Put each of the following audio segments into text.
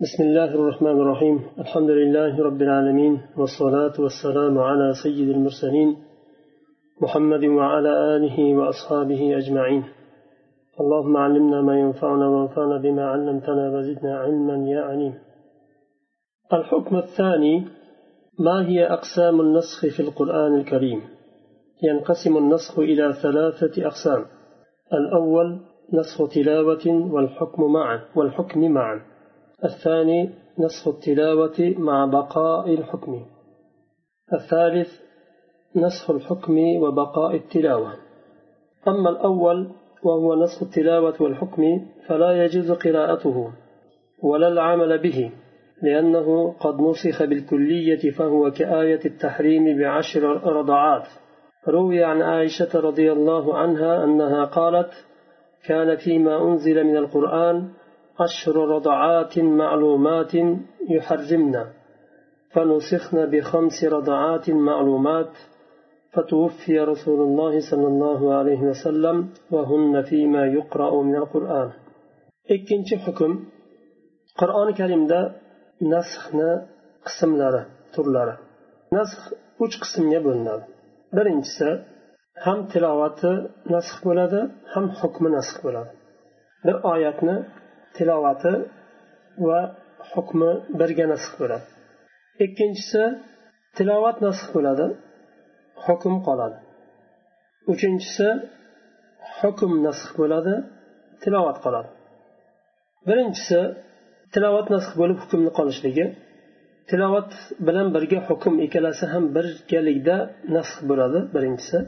بسم الله الرحمن الرحيم. الحمد لله رب العالمين والصلاة والسلام على سيد المرسلين محمد وعلى آله وأصحابه أجمعين. اللهم علمنا ما ينفعنا وانفعنا بما علمتنا وزدنا علما يا عليم. الحكم الثاني ما هي أقسام النسخ في القرآن الكريم؟ ينقسم النسخ إلى ثلاثة أقسام. الأول نسخ تلاوة والحكم معا والحكم معا. الثاني نسخ التلاوة مع بقاء الحكم. الثالث نسخ الحكم وبقاء التلاوة. أما الأول وهو نسخ التلاوة والحكم فلا يجوز قراءته ولا العمل به لأنه قد نسخ بالكلية فهو كآية التحريم بعشر رضعات. روي عن عائشة رضي الله عنها أنها قالت كان فيما أنزل من القرآن عشر رضعات معلومات يحرمنا فنسخن بخمس رضعات معلومات فتوفي رسول الله صلى الله عليه وسلم وهن فيما يقرأ من القرآن ikkinchi hukm qur'oni karimda nasxni qismlari turlari nasx uch qismga bo'linadi birinchisi ham tilovati nasx bo'ladi ham hukmi nasx bo'ladi bir oyatni tilovati va hukmi birga nasx bo'ladi. Ikkinchisi tilovat nasx bo'ladi hukm qoladi. Uchinchisi hukm nasx bo'ladi tilovat qoladi. Birinchisi tilovat nasx bo'lib hukmni qolishligi. Tilovat bilan birga hukm ikkalasi ham birgalikda nasx bo'ladi birinchisi.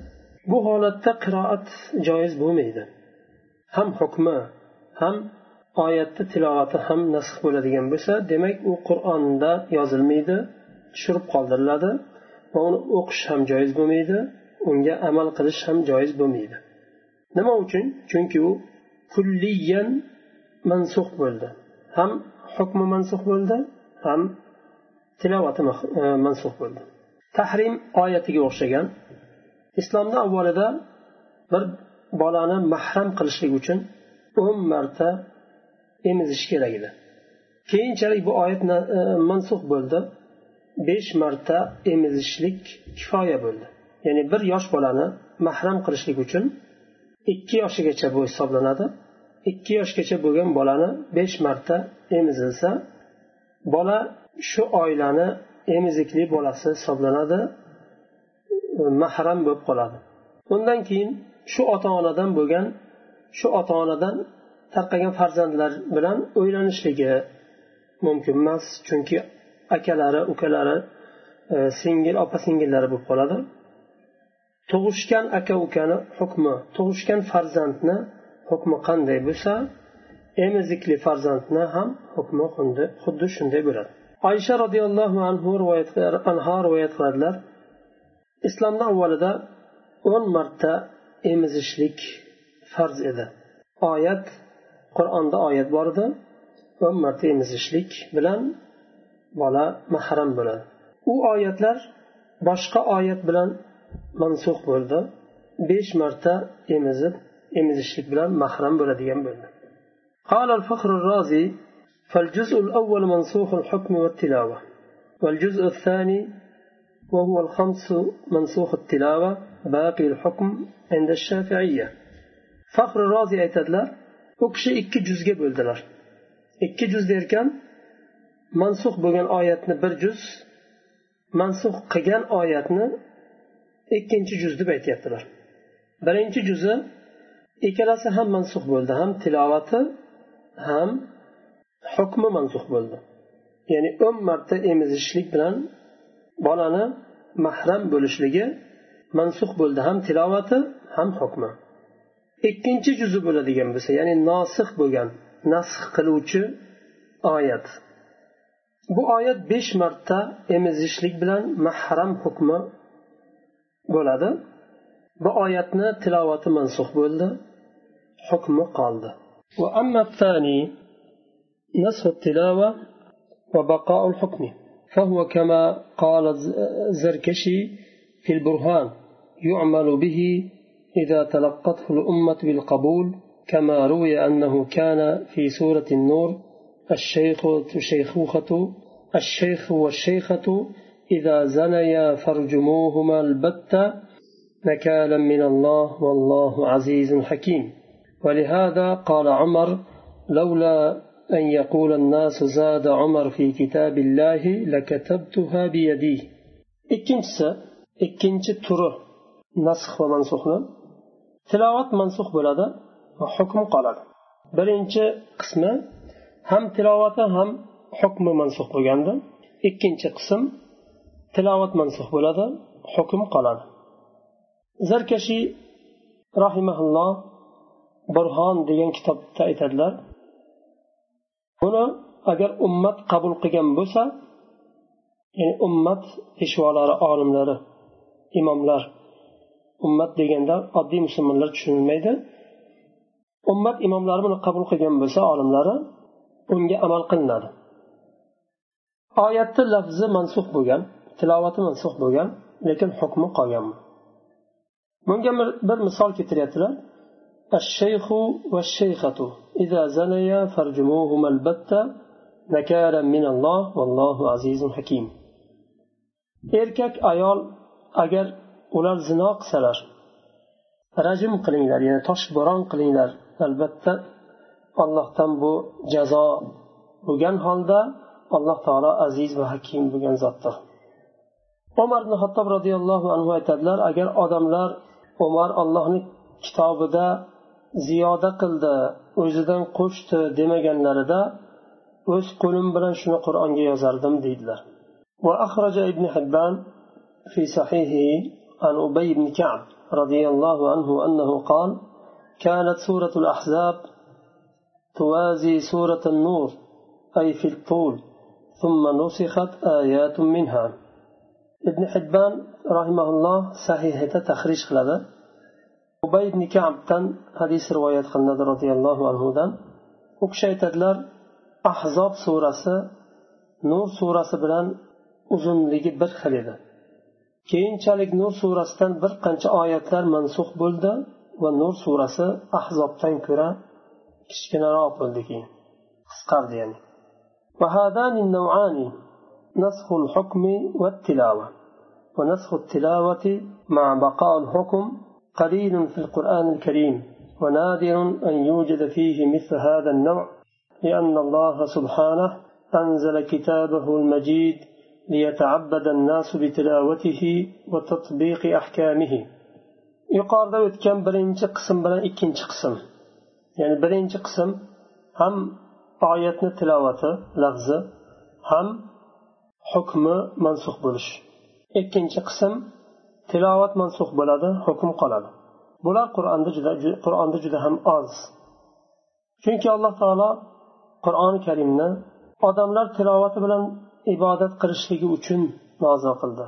Bu holatda qiroat joiz bo'lmaydi. Ham hukmi ham oyatni tilovati ham nasx bo'ladigan bo'lsa demak u qur'onda yozilmaydi tushirib qoldiriladi va uni o'qish ham joiz bo'lmaydi unga amal qilish ham joiz bo'lmaydi. Nima uchun? Chunki u kulliyan mansux bo'ldi. Ham hukmi mansux bo'ldi ham tilovati mansux e, bo'ldi. Tahrim oyatiga o'xshagan. Islomda avvalida bir bolani mahram qilishlik uchun o'n marta emizish kerak edi. Keyinchalik bu oyat e, mansux bo'ldi. Besh marta emizishlik kifoya bo'ldi. Ya'ni bir yosh bolani mahram qilishlik uchun ikki yoshigacha bu hisoblanadi. Ikki yoshgacha bo'lgan bolani besh marta emizilsa bola shu oilani emizikli bolasi hisoblanadi. Mahram bo'lib qoladi. Undan keyin shu ota onadan bo'lgan shu ota onadan tarqagan farzandlar bilan o'ylanishligi mumkin emas. Chunki akalari ukalari e, singil opa singillari bo'lib qoladi. Tug'ishgan aka ukani hukmi tug'ishgan farzandni hukmi qanday bo'lsa emizikli farzandni ham hukmi xuddi shunday bo'ladi. Oysha roziyallohu anhu anha rivoyat qiladilar. Islomda avvalida o'n marta emizishlik farz edi. Oyat qur'onda oyat bor edi o'n marta emizishlik bilan bola mahram bo'ladi u oyatlar boshqa oyat bilan mansux bo'ldi besh marta emizib emizishlik bilan mahram bo'ladigan bo'ldi قال الفخر الرازي فالجزء الأول منسوخ الحكم والتلاوة والجزء الثاني وهو الخمس منسوخ التلاوة باقي الحكم عند الشافعية فخر الرازي aytadilar u kishi ikki juzga bo'ldilar. Ikki juz derkan mansux bo'lgan oyatni bir juz mansux qilgan oyatni ikkinchi juz deb aytyaptilar. Birinchi juzi ikkalasi ham mansux bo'ldi ham tilovati ham hukmi mansux bo'ldi. Ya'ni o'n marta emizishlik bilan bolani mahram bo'lishligi mansux bo'ldi ham tilovati ham hukmi. ikkinchi juzi bo'ladigan bo'lsa ya'ni nosih bo'lgan nasx qiluvchi oyat bu oyat besh marta emizishlik bilan mahram hukmi bo'ladi bu oyatni tilovati mansux bo'ldi hukmi qoldi وأما الثاني نسخ التلاوة وبقاء الحكم فهو كما قال الزركشي في البرهان يعمل به إذا تلقته الأمة بالقبول كما روي أنه كان في سورة النور الشيخ شيخوخة الشيخ والشيخة إذا زنيا فارجموهما البتة نكالا من الله والله عزيز حكيم. ولهذا قال عمر لولا أن يقول الناس زاد عمر في كتاب الله لكتبتها بيدي ikkinchisi ikkinchi turi nasx va tilovat mansuh bo'ladi va hukm qoladi. Birinchi qismi ham tilovati ham hukmi mansuh bo'lganda ikkinchi qism tilovat mansuh bo'ladi hukm qoladi. Zarkashi rahimaulloh burhon degan kitobda aytadilar buni agar ummat qabul qilgan bo'lsa ya'ni ummat peshvolari olimlari imomlar ummat deganda oddiy musulmonlar tushunilmaydi ummat imomlari buni qabul qilgan bo'lsa olimlari unga amal qilinadi oyatni lafzi mansux bo'lgan tilovati mansux bo'lgan lekin hukmi qolgan bunga bir misol keltiryaptilar الشيخ والشيخة إذا زنيا فارجموهما البتة نكالا من الله والله عزيز حكيم erkak ayol agar ular zino qilsalar rajm qilinglar ya'ni toshbo'ron qilinglar albatta allohdan bu jazo bo'lgan holda alloh taolo aziz va hakim bo'lgan zotdir umar ibn hattob roziyallohu anhu aytadilar agar odamlar umar allohni kitobida ziyoda qildi o'zidan qo'shdi demaganlarida o'z qo'lim bilan shuni qur'onga yozardim deydilar وأخرج ابن حبان في صحيحه عن أبي بن كعب رضي الله عنه أنه قال كانت سورة الأحزاب توازي سورة النور أي في الطول ثم نسخت آيات منها. ابن حبان رحمه الله صحيح تخريج خلاله أبي بن كعب تن حديث رواية خلاله رضي الله عنه وكشي تدلر أحزاب سورة نور سورة بلان uzunligi bir xil edi keyinchalik nur surasidan bir qancha oyatlar mansux bo'ldi va nur surasi ahzobdan ko'ra kichkinaroq bo'ldi keyin. Qisqardi ya'ni. وهذان النوعان نسخ الحكم والتلاوة ونسخ التلاوة مع بقاء الحكم قليل في القرآن الكريم ونادر أن يوجد فيه مثل هذا النوع لأن الله سبحانه أنزل كتابه المجيد ليتعبد الناس بتلاوته وتطبيق أحكامه yuqorida o'tgan birinchi qism bilan ikkinchi qism ya'ni birinchi qism ham oyatni tilovati lafzi ham hukmi mansux bo'lish ikkinchi qism tilovat mansux bo'ladi hukm qoladi bular qur'onda juda qur'onda juda ham oz chunki alloh taolo qur'oni karimni odamlar tilovati bilan ibodat qilishligi uchun nozil qildi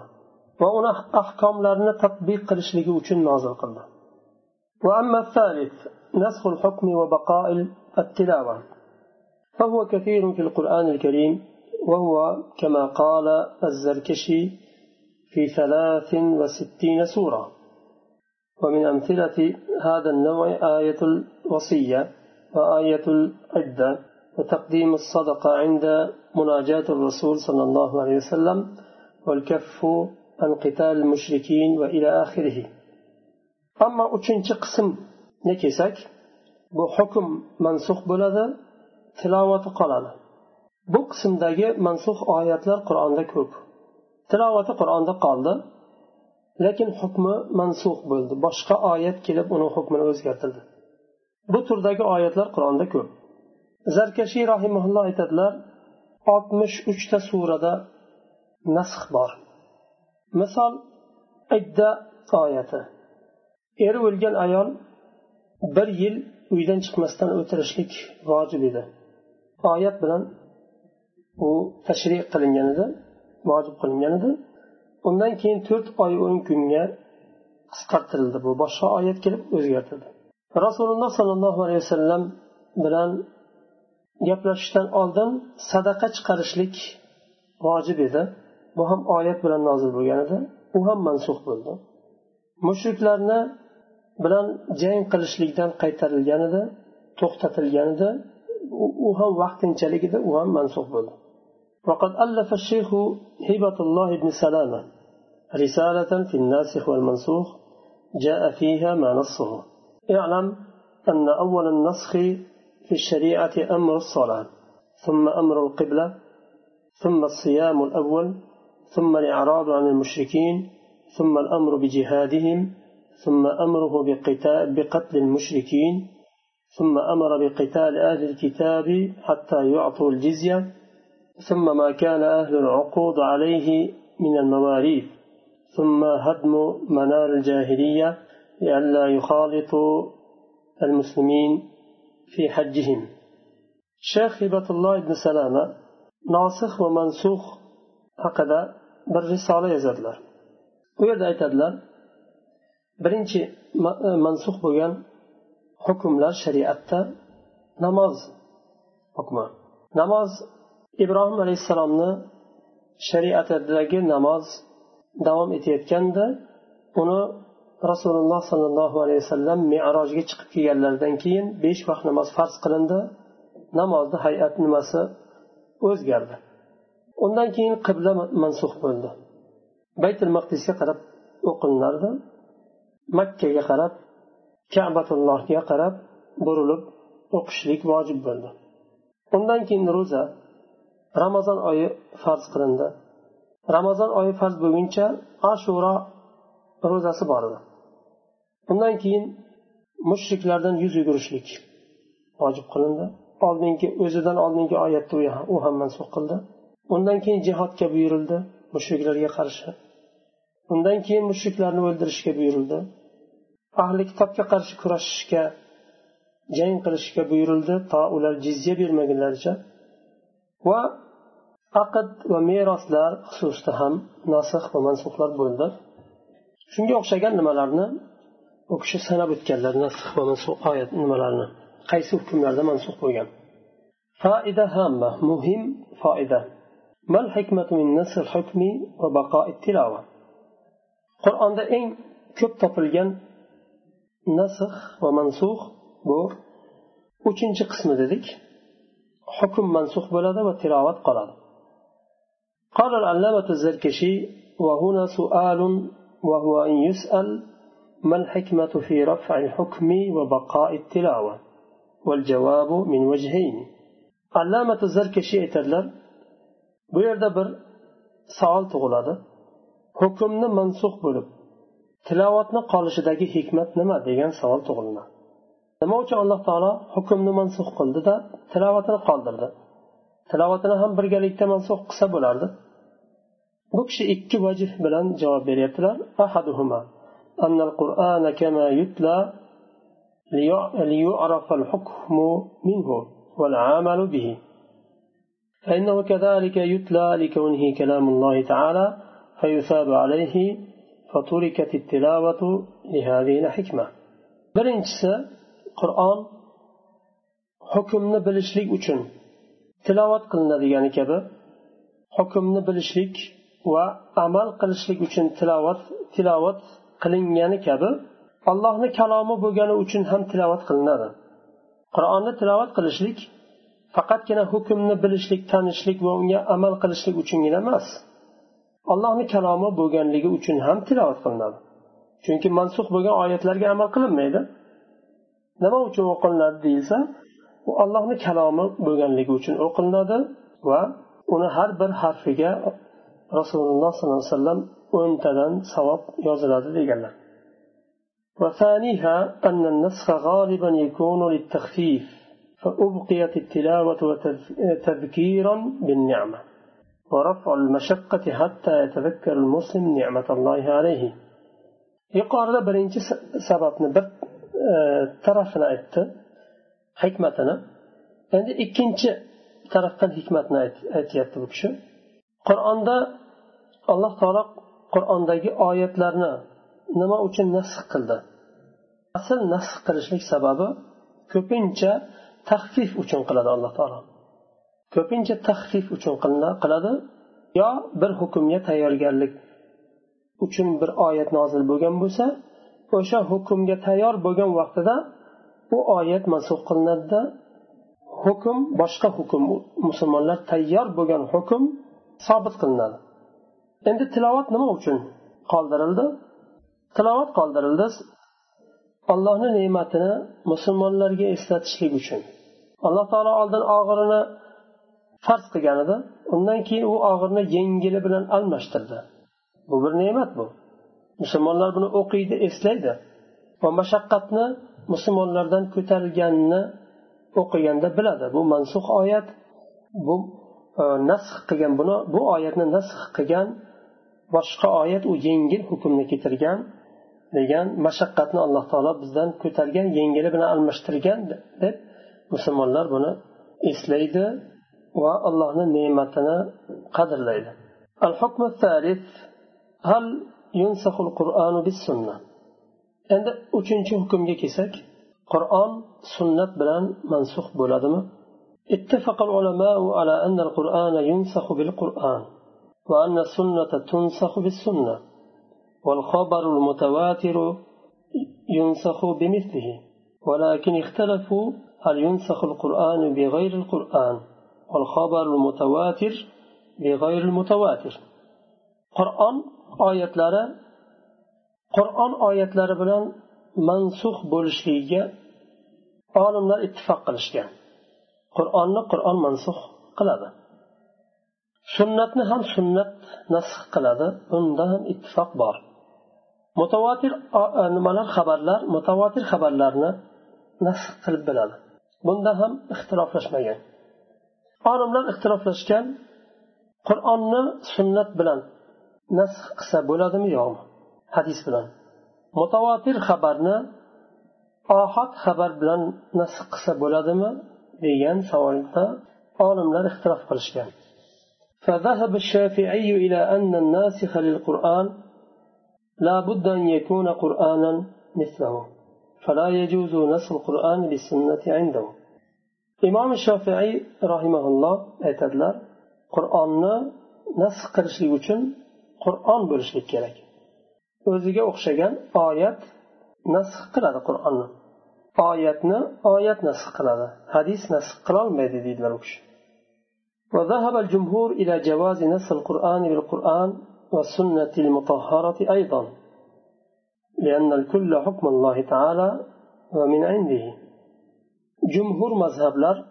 va uni ahkomlarini tadbiq qilishligi uchun nozil qildi. فهو كثير في القرآن الكريم وهو كما قال الزركشي في ثلاث وستين سورة ومن أمثلة هذا النوع آية الوصية وآية العدة وتقديم الصدقة عند مناجاة الرسول صلى الله عليه وسلم والكف عن قتال المشركين وإلى آخره أما أتشنش قسم نكسك bu hukm mansux bo'ladi tilovati qoladi bu qismdagi mansux oyatlar qur'onda ko'p tilovati qur'onda qoldi lekin hukmi mansux bo'ldi boshqa oyat kelib uni hukmini o'zgartirdi bu turdagi oyatlar qur'onda ko'p zarkashiy rahimaulloh aytadilar oltmish uchta surada nasx bor. Misol idda oyati. Eri o'lgan ayol bir yil uydan chiqmasdan o'tirishlik vojib edi. Oyat bilan u tashrih qilingan edi vojib qilingan edi. Undan keyin to'rt oy o'n kunga qisqartirildi. Bu boshqa oyat kelib o'zgartirdi. Rasululloh sollallohu alayhi vasallam bilan gaplashishdan oldin sadaqa chiqarishlik vojib edi bu ham oyat bilan nozil bo'lgan edi u ham mansux bo'ldi mushriklarni bilan jang qilishlikdan qaytarilgan edi to'xtatilgan edi u ham vaqtinchalik edi u ham mansux bo'ldi وقد ألف الشيخ هبة الله بن سلامة رسالة في الناسخ والمنسوخ جاء فيها ما نصه اعلم أن أول النسخ في الشريعة أمر الصلاة ثم أمر القبلة ثم الصيام الأول ثم الإعراض عن المشركين ثم الأمر بجهادهم ثم أمره بقتل المشركين ثم أمر بقتال أهل الكتاب حتى يعطوا الجزية ثم ما كان أهل العقود عليه من المواريث ثم هدم منار الجاهلية لئلا يخالطوا المسلمين في حجهم شيخ هبة الله بن سلامة ناسخ ومنسوخ هكذا بالرسالة يزدلر u yerda aytadilar birinchi mansux bo'lgan hukmlar shariatda namoz hukmi namoz ibrohim alayhissalomni shariatidagi namoz davom etayotganda uni rasululloh sollallohu alayhi vasallam merojga chiqib kelganlaridan keyin besh vaqt namoz farz qilindi. Namozni hay'at nimasi o'zgardi. Undan keyin qibla mansux bo'ldi. Baytul maqdisga qarab o'qilinardi. Makkaga qarab kabatullohga qarab burilib o'qishlik vojib bo'ldi. Undan keyin ro'za ramazon oyi farz qilindi. Ramazon oyi farz bo'lguncha ashuro ro'zasi bor edi. Undan keyin mushriklardan yuz yugurishlik vojib qilindi. Oldingi o'zidan oldingi oyatda u ham mansub qildi. Undan keyin jihodga buyurildi mushriklarga qarshi. Undan keyin mushriklarni o'ldirishga buyurildi. Ahli kitobga qarshi kurashishga jang qilishga buyurildi to ular jizya bermagunlaricha va aqd va meroslar xususida ham nasih va mansuhlar bo'ldi. Shunga o'xshagan nimalarni u kishi sanab o'tganlar nasx va mansuh oyat nimalarni qaysi hukmlarda mansux bo'lgan foida hamma muhim foida ما الحكمة من نسخ الحكم وبقاء التلاوة qur'onda eng ko'p topilgan nasx va mansux bu uchinchi qismi dedik hukm mansux bo'ladi va tilovat qoladi قال العلامة الزركشي وهنا سؤال وهو أن يسأل ما الحكمة في رفع الحكم وبقاء التلاوة والجواب من وجهين علامة الزركشي aytadilar bu yerda bir savol tug'iladi hukmni mansux bo'lib tilovatni qolishidagi hikmat nima degan savol tug'ilinadi nima uchun alloh taolo hukmni mansux qildida tilovatini qoldirdi tilovatini ham birgalikda mansux qilsa bo'lardi bu kishi ikki vajh bilan javob beryaptilar ahaduhuma أن القرآن كما يتلى ليعرف الحكم منه والعمل به. فإنه كذلك يتلى لكونه كلام الله تعالى فيثاب عليه فتركت التلاوة لهذه الحكمة. برنجس قرآن حكم بلشليك أجن تلاوة قلنا ذي يعني كبه. حكم بلشليك وأعمال قلشليك أجن تلاوة تلاوة qilingani kabi allohni kalomi bo'lgani uchun ham tilovat qilinadi. Qur'onni tilovat qilishlik faqatgina hukmni bilishlik tanishlik va unga amal qilishlik uchungina emas. Allohni kalomi bo'lganligi uchun ham tilovat qilinadi. Chunki mansux bo'lgan oyatlarga amal qilinmaydi. Nima uchun o'qilinadi deyilsa u allohni kalomi bo'lganligi uchun o'qilinadi va uni har bir harfiga rasululloh sollallohu alayhi vasallam o'ntadan savob yoziladi deganlar. وثانيها أن النسخ غالبا يكون للتخفيف فأبقيت التلاوة وتذكيرا بالنعمة ورفع المشقة حتى يتذكر المسلم نعمة الله عليه يقارد برينج سبب نبت طرفنا ات حكمتنا عند اكينج طرفنا حكمتنا ات ات يتبكش قرآن الله تعالى qur'ondagi oyatlarni nima uchun nasx qildi? Asl nasx qilishlik sababi ko'pincha taxfif uchun qiladi alloh taolo. Ko'pincha taxfif uchun qiladi yo bir hukmga tayyorgarlik uchun bir oyat nozil bo'lgan bo'lsa o'sha hukmga tayyor bo'lgan vaqtida u oyat mansub qilinadida hukm boshqa hukm musulmonlar tayyor bo'lgan hukm sobit qilinadi. Endi tilovat nima uchun qoldirildi? Tilovat qoldirildi allohni ne'matini musulmonlarga eslatishlik uchun. Alloh taolo oldin og'irini farz qilgan edi undan keyin u og'irni yengili bilan almashtirdi. Bu bir ne'mat bu. Musulmonlar buni o'qiydi eslaydi. Va mashaqqatni musulmonlardan ko'tarilganini o'qiganda biladi. Bu mansux oyat bu e, nasx qilgan buni bu oyatni nasx qilgan boshqa oyat u yengil hukmni keltirgan degan mashaqqatni alloh taolo bizdan ko'targan yengili bilan almashtirgan deb musulmonlar buni eslaydi va allohni ne'matini qadrlaydi الحكم الثالث هل ينسخ القرآن بالسنة endi uchinchi hukmga kelsak qur'on sunnat bilan mansux bo'ladimi اتفق العلماء على أن القرآن ينسخ بالقرآن وأن السنة تنسخ بالسنة والخبر المتواتر ينسخ بمثله ولكن اختلفوا هل ينسخ القرآن بغير القرآن والخبر المتواتر بغير المتواتر قرآن آيات لرا qur'on oyatlari bilan mansux bo'lishligiga olimlar ittifoq qilishgan qur'onni qur'on mansux qiladi sunnatni ham sunnat nasx qiladi bunda ham ittifoq bor. Mutavotir e, nimalar xabarlar? Mutavotir xabarlarni nasx qilib biladi. Bunda ham ixtiloflashmagan olimlar ixtiloflashgan qur'onni sunnat bilan nasx qilsa bo'ladimi yo'qmi? Hadis bilan. Mutavotir xabarni ohad xabar bilan nasx qilsa bo'ladimi degan savolda olimlar ixtilof qilishgan. فذهب الشافعي إلى أن الناسخ للقرآن لا بد أن يكون قرآنا مثله فلا يجوز نسخ القرآن بالسنة عنده. إمام الشافعي رحمه الله اعتدل قرآننا نسخ قرشي وشن قرآن برشلي كيرك وزيجا أخشيجان آيات نسخ قرآن قرآننا آياتنا آيات نسخ قرآن حديث نسخ قرآن ميدي ديدلار وخشي وذهب الجمهور إلى جواز نسخ القرآن بالقرآن والسنة المطهرة أيضا لأن الكل حكم الله تعالى ومن عنده. جمهور مذهبلر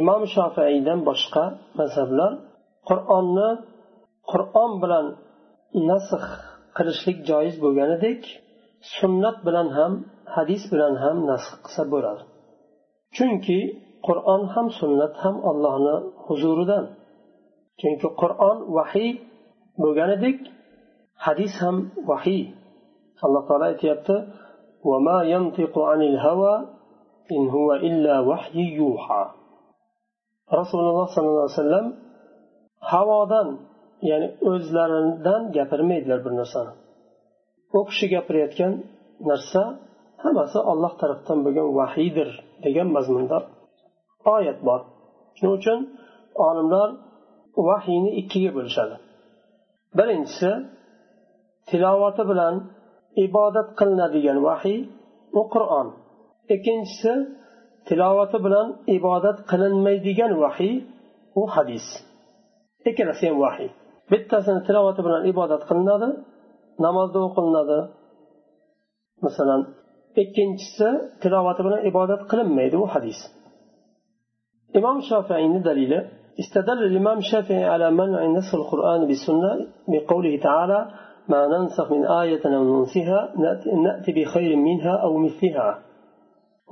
إمام شافعي دم بشقى مذهبلر قرآن قرآن بلان نسخ joiz bo'lganidek sunnat bilan ham hadis bilan ham nasx qilsa bo'ladi chunki qur'on ham sunnat ham allohni huzuridan. Chunki qur'on vahiy bo'lganidek hadis ham vahiy. Alloh taolo aytyapti rasululloh sollallohu alayhi vasallam havodan ya'ni o'zlaridan gapirmaydilar bir narsani. U kishi gapirayotgan narsa hammasi olloh tarafdan bo'lgan vahiydir degan mazmunda oyat bor. Shuning uchun olimlar vahiyni ikkiga bo'lishadi. Birinchisi tilovati bilan ibodat qilinadigan vahiy u qur'on. Ikkinchisi tilovati bilan ibodat qilinmaydigan vahiy u hadis. Ikkalasi ham vahiy. Bittasini tilovati bilan ibodat qilinadi namozda o'qilinadi masalan ikkinchisi tilovati bilan ibodat qilinmaydi u hadis. Imom shofiiyni dalili استدل الإمام الشافعي على منع نسخ القرآن بالسنة بقوله تعالى ما ننسخ من آية أو ننسها نأتي بخير منها أو مثلها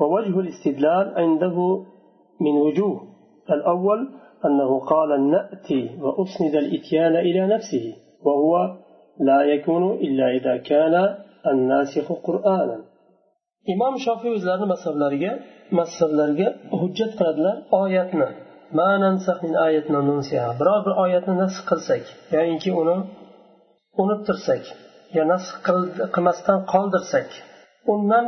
ووجه الاستدلال عنده من وجوه. الأول أنه قال نأتي وأسند الإتيان إلى نفسه وهو لا يكون إلا إذا كان الناسخ قرآنا imom shofiy o'zlarini mazhablariga mazhablariga hujjat qiladilar oyatni. Biror bir oyatni nasx qilsak yoinki uni unuttirsak yo nasx qilmasdan qoldirsak undan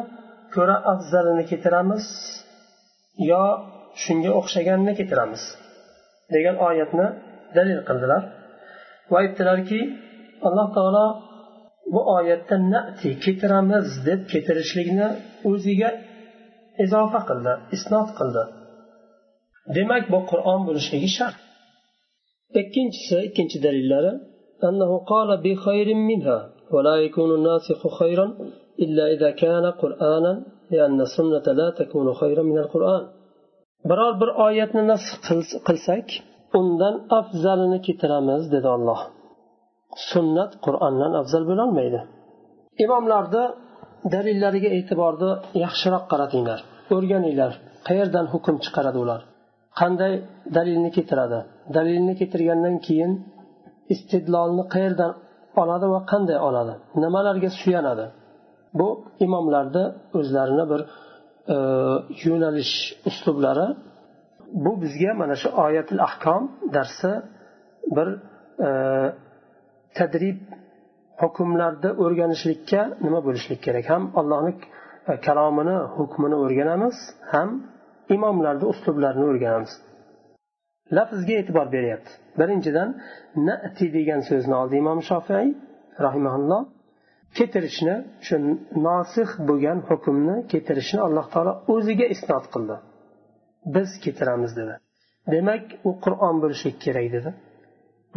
ko'ra afzalini keltiramiz yo shunga o'xshaganini keltiramiz degan oyatni dalil qildilar. Va aytdilarki alloh taolo bu oyatda nati keltiramiz deb keltirishlikni o'ziga izofa qildi isnot qildi demak bu qur'on bo'lishligi shart ikkinchisi ikkinchi dalillari أنه قال بخير منها ولا يكون الناسخ خيرا إلا إذا كان قرآنا لأن السنة لا تكون خيرا من القرآن biror bir oyatni nasx qilsak undan afzalini keltiramiz dedi olloh sunnat qur'ondan afzal bo'lolmaydi. Imomlarni dalillariga e'tiborni yaxshiroq qaratinglar. O'rganinglar qayerdan hukm chiqaradi ular? Qanday dalilni keltiradi? Dalilni keltirgandan keyin istidlolni qayerdan oladi va qanday oladi? Nimalarga suyanadi? Bu imomlarni o'zlarini bir e, yo'nalish uslublari. Bu bizga mana shu oyatil ahkom darsi bir e, tadrib hukmlarni o'rganishlikka nima bo'lishlik kerak? Ham allohni e, kalomini hukmini o'rganamiz ham imomlarni uslublarini o'rganamiz. Lafzga e'tibor beryapti. Birinchidan nati degan so'zni oldi imom shofiy rahimaulloh keltirishni shu nosih bo'lgan hukmni keltirishni alloh taolo o'ziga isnot qildi. Biz keltiramiz dedi. Demak u qur'on bo'lishi kerak dedi.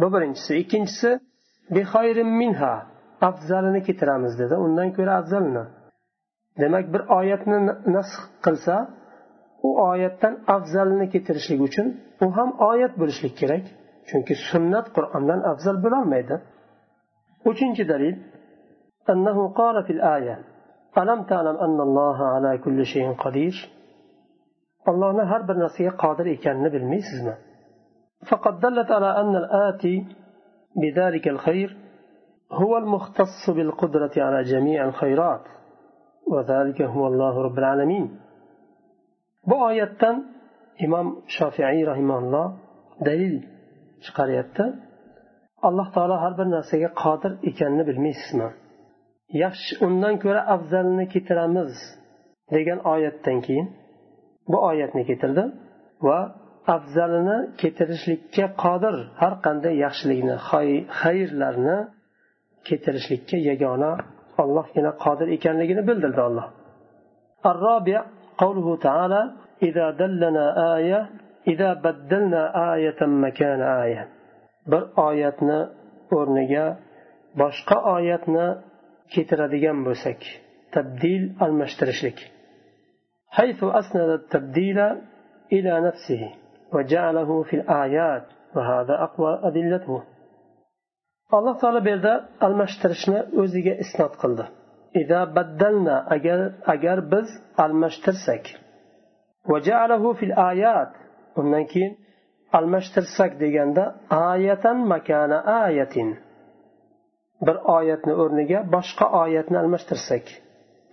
Bu birinchisi ikkinchisi minha afzalini keltiramiz dedi undan ko'ra afzalini demak bir oyatni nasx qilsa u oyatdan afzalini keltirishlik uchun u ham oyat bo'lishlik kerak chunki sunnat qur'ondan afzal bo'lolmaydi uchinchi dalil أنه قال في الآية ألم تعلم أن الله على كل شيء قدير allohni har bir narsaga qodir ekanini bilmaysizmi فقد دلت على أن الآتي بذلك الخير هو المختص بالقدرة على جميع الخيرات وذلك هو الله رب العالمين bu oyatdan imom shofiiy rahimalloh dalil chiqaryapti alloh taolo har bir narsaga qodir ekanini bilmaysizmi yaxshi undan ko'ra afzalini keltiramiz degan oyatdan keyin bu oyatni keltirdi va afzalini keltirishlikka qodir har qanday yaxshilikni xayrlarni keltirishlikka yagona ollohgina qodir ekanligini bildirdi olloh الرابع قوله تعالى إذا دلنا آية إذا بدلنا آية مكان آية bir oyatni o'rniga boshqa oyatni keltiradigan bo'lsak tabdil almashtirishlik حيث أسند التبديل إلى نفسه وجعله في الآيات وهذا أقوى أدلته alloh taolo bu yerda almashtirishni o'ziga isnot qildi baddalna agar agar biz almashtirsak undan keyin almashtirsak deganda ayatan makana ayatin bir oyatni o'rniga boshqa oyatni almashtirsak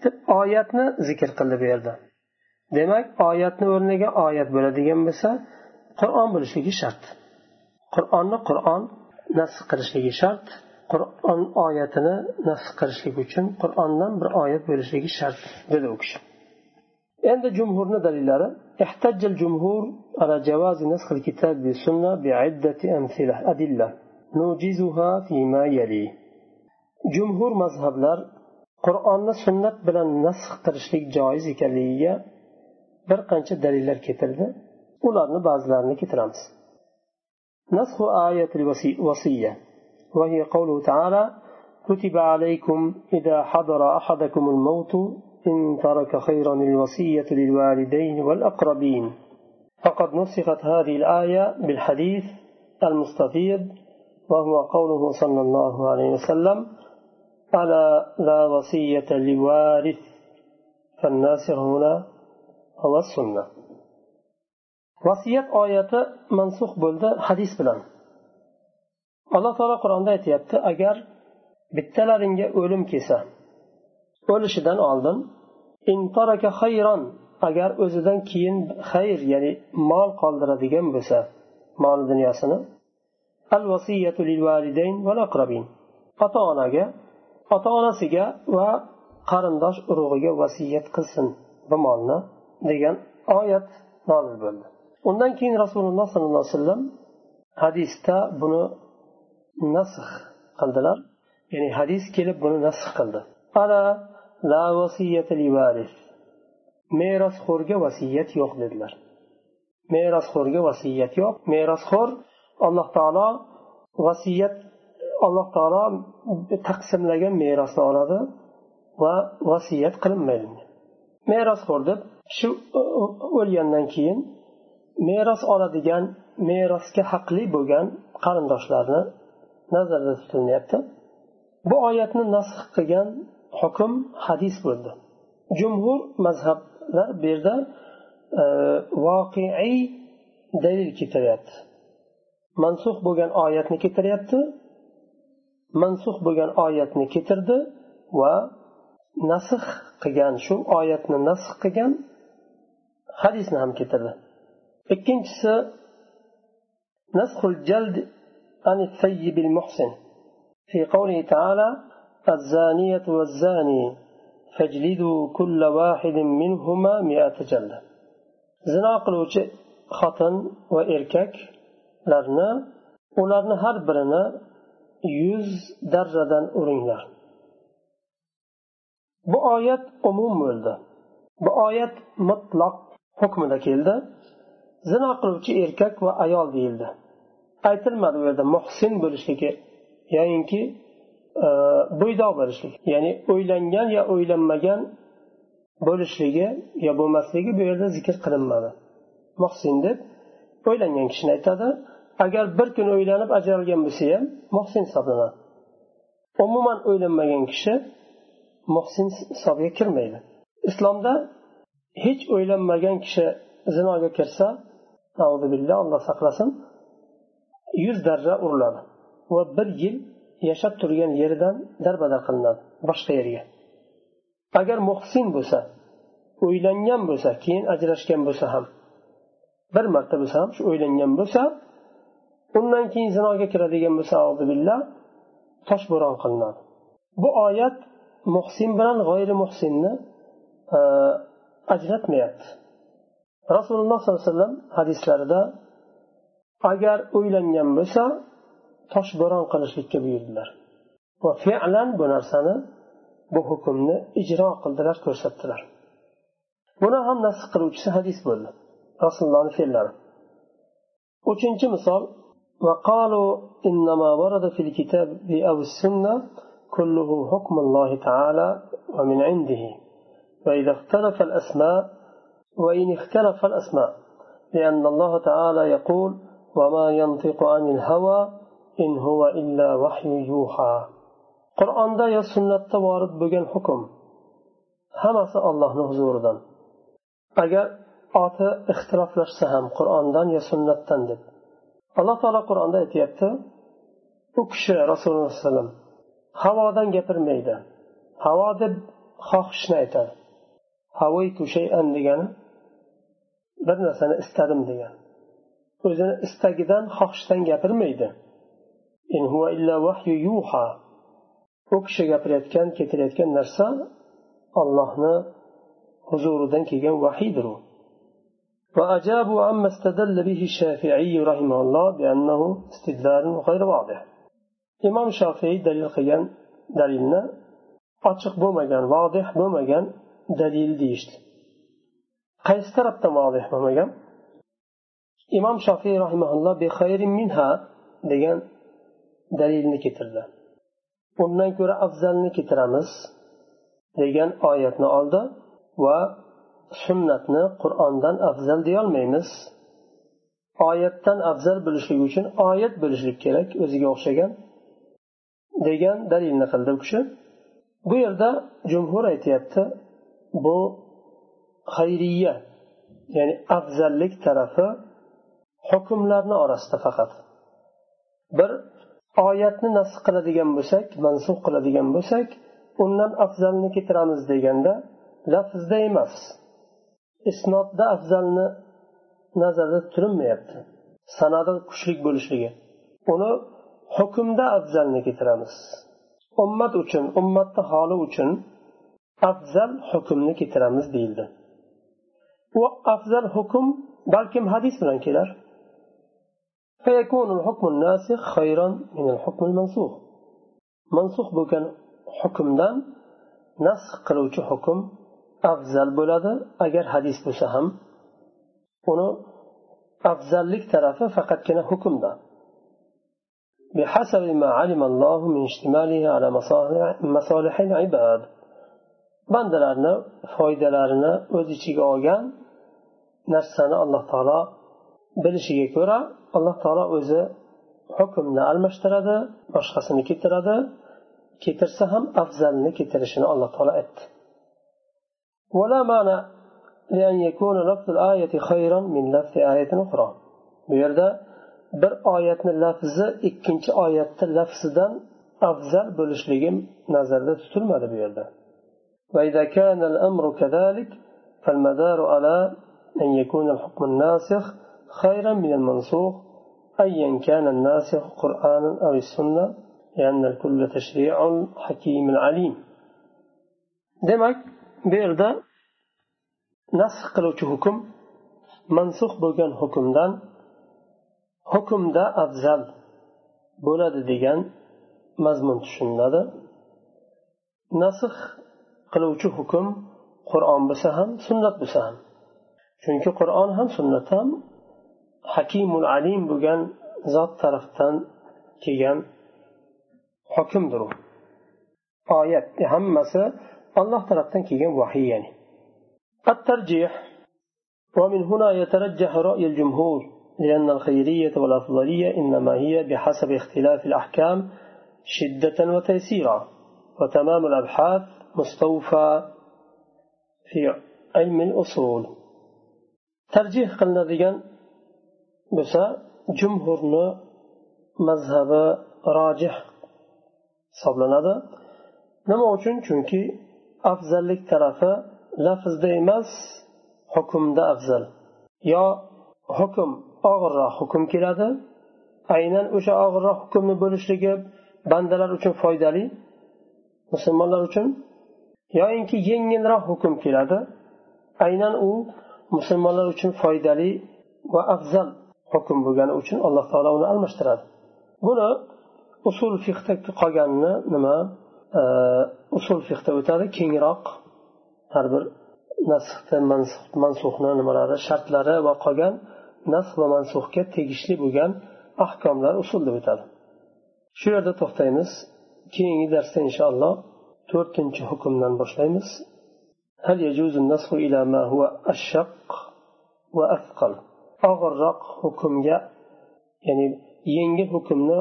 deb oyatni zikr qildi bu yerda demak oyatni o'rniga oyat bo'ladigan bo'lsa qur'on bo'lishligi shart qur'onni qur'on nasx qilishligi shart qur'on oyatini nasx qilishlik uchun qur'ondan bir oyat bo'lishligi shart dedi u kishi endi jumhurni dalillari احتج الجمهور على جواز نسخ الكتاب بالسنة بعدة أمثلة أدلة نوجزها فيما يلي جمهور مذهبlar qur'onni sunnat bilan nasx qilishlik joiz ekanligiga bir qancha dalillar keltirdi Ularni ba'zilarini keltiramiz. نسخ آية الوصية وهي قوله تعالى كتب عليكم إذا حضر أحدكم الموت إن ترك خيرا الوصية للوالدين والأقربين فقد نسخت هذه الآية بالحديث المستفيض وهو قوله صلى الله عليه وسلم ألا لا وصية لوارث فالناسخ هنا sunna vasiyat oyati mansux bo'ldi hadis bilan. Alloh taolo qur'onda aytyapti agar bittalaringga o'lim kelsa o'lishidan oldin xayron agar o'zidan keyin xayr ya'ni mol qoldiradigan bo'lsa mol dunyosini al vasiyatu lil validayn val aqrabin ota onaga ota onasiga va qarindosh urug'iga vasiyat qilsin bu molni degan oyat nozil bo'ldi. Undan keyin rasululloh sollallohu alayhi vasallam hadisda buni nasx qildilar. Ya'ni hadis kelib buni nasx qildi. Ala la varis. Merosxo'rga vasiyat yo'q dedilar. Merosxo'rga vasiyat yo'q. Merosxo'r alloh taolo vasiyat alloh taolo taqsimlagan merosni oladi va vasiyat qilinmaydi. Merosxo'r deb shu o'lgandan keyin meros oladigan merosga haqli bo'lgan qarindoshlarni nazarda tutilyapti. Bu oyatni nasx qilgan hukm hadis bo'ldi. Jumhur mazhablar bu yerda e, voqeiy dalil keltiryapti. Mansux bo'lgan oyatni keltiryapti mansux bo'lgan oyatni keltirdi va nasx qilgan shu oyatni nasx qilgan hadisni ham keltirdi. ikkinchisi nasxul jald عن الثيب المحسن في قوله تعالى الزانية والزاني فاجلدوا كل واحد منهما مئة جلدة زنا قلوچi xotin va erkaklarni ularni har birini yuz darradan uringlar bu oyat umum bo'ldi bu oyat mutloq hukmida keldi Zino qiluvchi erkak va ayol deyildi. Aytilmadi u yerda muhsin bo'lishligi yoyinki e, bo'ydoq bo'lishligi ya'ni o'ylangan ya o'ylanmagan bo'lishligi yo bo'lmasligi bu yerda zikr qilinmadi. Muhsin deb o'ylangan kishini aytadi. Agar bir kun o'ylanib ajralgan bo'lsa ham muhsin hisoblanadi. Umuman o'ylanmagan kishi muhsin hisobiga kirmaydi. Islomda hech o'ylanmagan kishi zinoga kirsa billah alloh saqlasin. Yuz darra uriladi. Va bir yil yashab turgan yeridan darbadar qilinadi boshqa yerga. Agar muhsin bo'lsa o'ylangan bo'lsa keyin ajrashgan bo'lsa ham bir marta bo'lsa ham shu o'ylangan bo'lsa undan keyin zinoga kiradigan bo'lsa billah toshbo'ron qilinadi. Bu oyat muhsin bilan g'oyri muhsinni e, ajratmayapti. rasululloh sollallohu alayhi vasallam hadislarida agar o'ylangan bo'lsa toshbo'ron qilishlikka buyurdilar va fe'lan bu narsani bu hukmni ijro qildilar ko'rsatdilar buni ham nasib qiluvchisi hadis bo'ldi rasulullohni fe'llari uchinchi misol وقالوا إنما ورد في الكتاب أو السنة كله حكم الله تعالى ومن عنده وإذا اختلف الأسماء وإن اختلف الأسماء لأن الله تعالى يقول وما ينطق عن الهوى إن هو إلا وحي يوحى قرآن دا يا سنة وارد بجن حكم hammasi allohni huzuridan agar oti ixtiroflashsa ham qur'ondan yo sunnatdan deb alloh taolo qur'onda aytyapti u kishi rasululloh alayhi vasallam havodan gapirmaydi havo deb xohishni aytadi havaytu shayan degani bir narsani istadim degan o'zini istagidan xohishdan gapirmaydi u kishi gapirayotgan keltirayotgan narsa ollohni huzuridan kelgan vahiydir u وأجابوا عما استدل به الشافعي رحمه الله بأنه استدلال غير واضح إمام الشافعي دليل قيان دليلنا ochiq bo'lmagan vodih bo'lmagan dalil deyishdi qaysi tarafdan vodih bo'lmagan? Imom shofiy rahimaulloh minha degan dalilni keltirdi. Undan ko'ra afzalni keltiramiz degan oyatni oldi va sunnatni qur'ondan afzal deyolmaymiz oyatdan afzal bo'lishlik uchun oyat bo'lishlik kerak o'ziga o'xshagan degan dalilni qildi u kishi. Bu yerda jumhur aytyapti bu xayriya ya'ni afzallik tarafi hukmlarni orasida faqat. Bir oyatni nasx qiladigan bo'lsak mansub qiladigan bo'lsak undan afzalni keltiramiz deganda lafzda emas. Isnodda afzalni nazarda tutilmayapti. Sanada kuchli bo'lishligi. Uni hukmda afzalni keltiramiz. Ummat uchun ummatni holi uchun afzal hukmni keltiramiz deyildi. u afzal hukm balkim hadis bilan kelar فيكون الحكم الناسخ خيرا من الحكم المنسوخ منسوخ bo'lgan hukmdan nasx qiluvchi hukm afzal bo'ladi agar hadis bo'lsa ham uni afzallik tarafi faqatgina hukmda بحسب ما علم الله من اشتماله على مصالح العباد bandalarni foydalarini o'z ichiga olgan narsani alloh taolo bilishiga ko'ra alloh taolo o'zi hukmni almashtiradi boshqasini keltiradi keltirsa ham afzalni keltirishini alloh taolo aytdi ولا معنى لأن يكون لفظ الآية خيرا من لفظ آية أخرى bu yerda bir oyatni lafzi ikkinchi oyatni lafzidan afzal bo'lishligi nazarda tutilmadi bu yerda أن يكون الحكم الناسخ خيرا من المنسوخ أيا كان الناسخ قرآنا أو السنة لأن الكل تشريع حكيم عليم. دمك بيردا نسخ قلوش حكم منسوخ بوغان حكم دان حكم دا أفزل بولاد ديغان مزمون تشن نسخ قلوش حكم قرآن بسهم سنة بسهم. Chunki qur'on ham sunnat ham hakimul alim bo'lgan zot tarafdan kelgan hukmdir u oyat hammasi olloh tarafdan kelgan vahiy ya'ni الترجيح ومن هنا يترجح رأي الجمهور لأن الخيرية والأفضلية إنما هي بحسب اختلاف الأحكام شدة وتيسيرا. وتمام الأبحاث مستوفى في علم الأصول. tarjih qilinadigan bo'lsa jumhurni mazhabi rojih hisoblanadi. Nima uchun? Chunki afzallik tarafi lafzda emas hukmda afzal. Yo hukm og'irroq hukm keladi aynan o'sha og'irroq hukmni bo'lishligi bandalar uchun foydali musulmonlar uchun. Yoinki yengilroq hukm keladi aynan u musulmonlar uchun foydali va afzal hukm bo'lgani uchun alloh taolo uni almashtiradi. Buni usul fiqda qolganini nima? Usul fiqda o'tadi. Kengroq har bir nasxni mansuhni nimalari shartlari va qolgan nasx va mansuhga tegishli bo'lgan ahkomlar usul deb o'tadi. Shu yerda to'xtaymiz. Keyingi darsda inshaalloh to'rtinchi hukmdan boshlaymiz. هل يجوز النسخ إلى ما هو أشق وأثقل og'irroq hukmga ya'ni yengil hukmni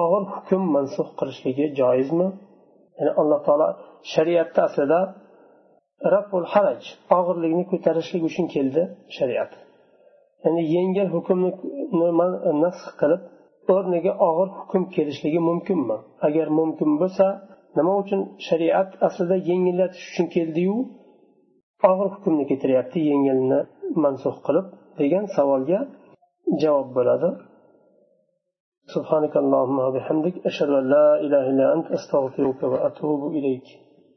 og'ir hukm mansux qilishligi joizmi ya'ni alloh taolo shariatda aslida raful haraj og'irlikni ko'tarishlik uchun keldi shariat ya'ni yengil hukmni nasx qilib o'rniga og'ir hukm kelishligi mumkinmi agar mumkin bo'lsa nima uchun shariat aslida yengillatish uchun keldiyu og'ir hukmni keltiryapti yengilni mansux qilib degan savolga javob bo'ladi سبحانك اللهم وبحمدك أشهد أن لا إله إلا أنت أستغفرك وأتوب إليك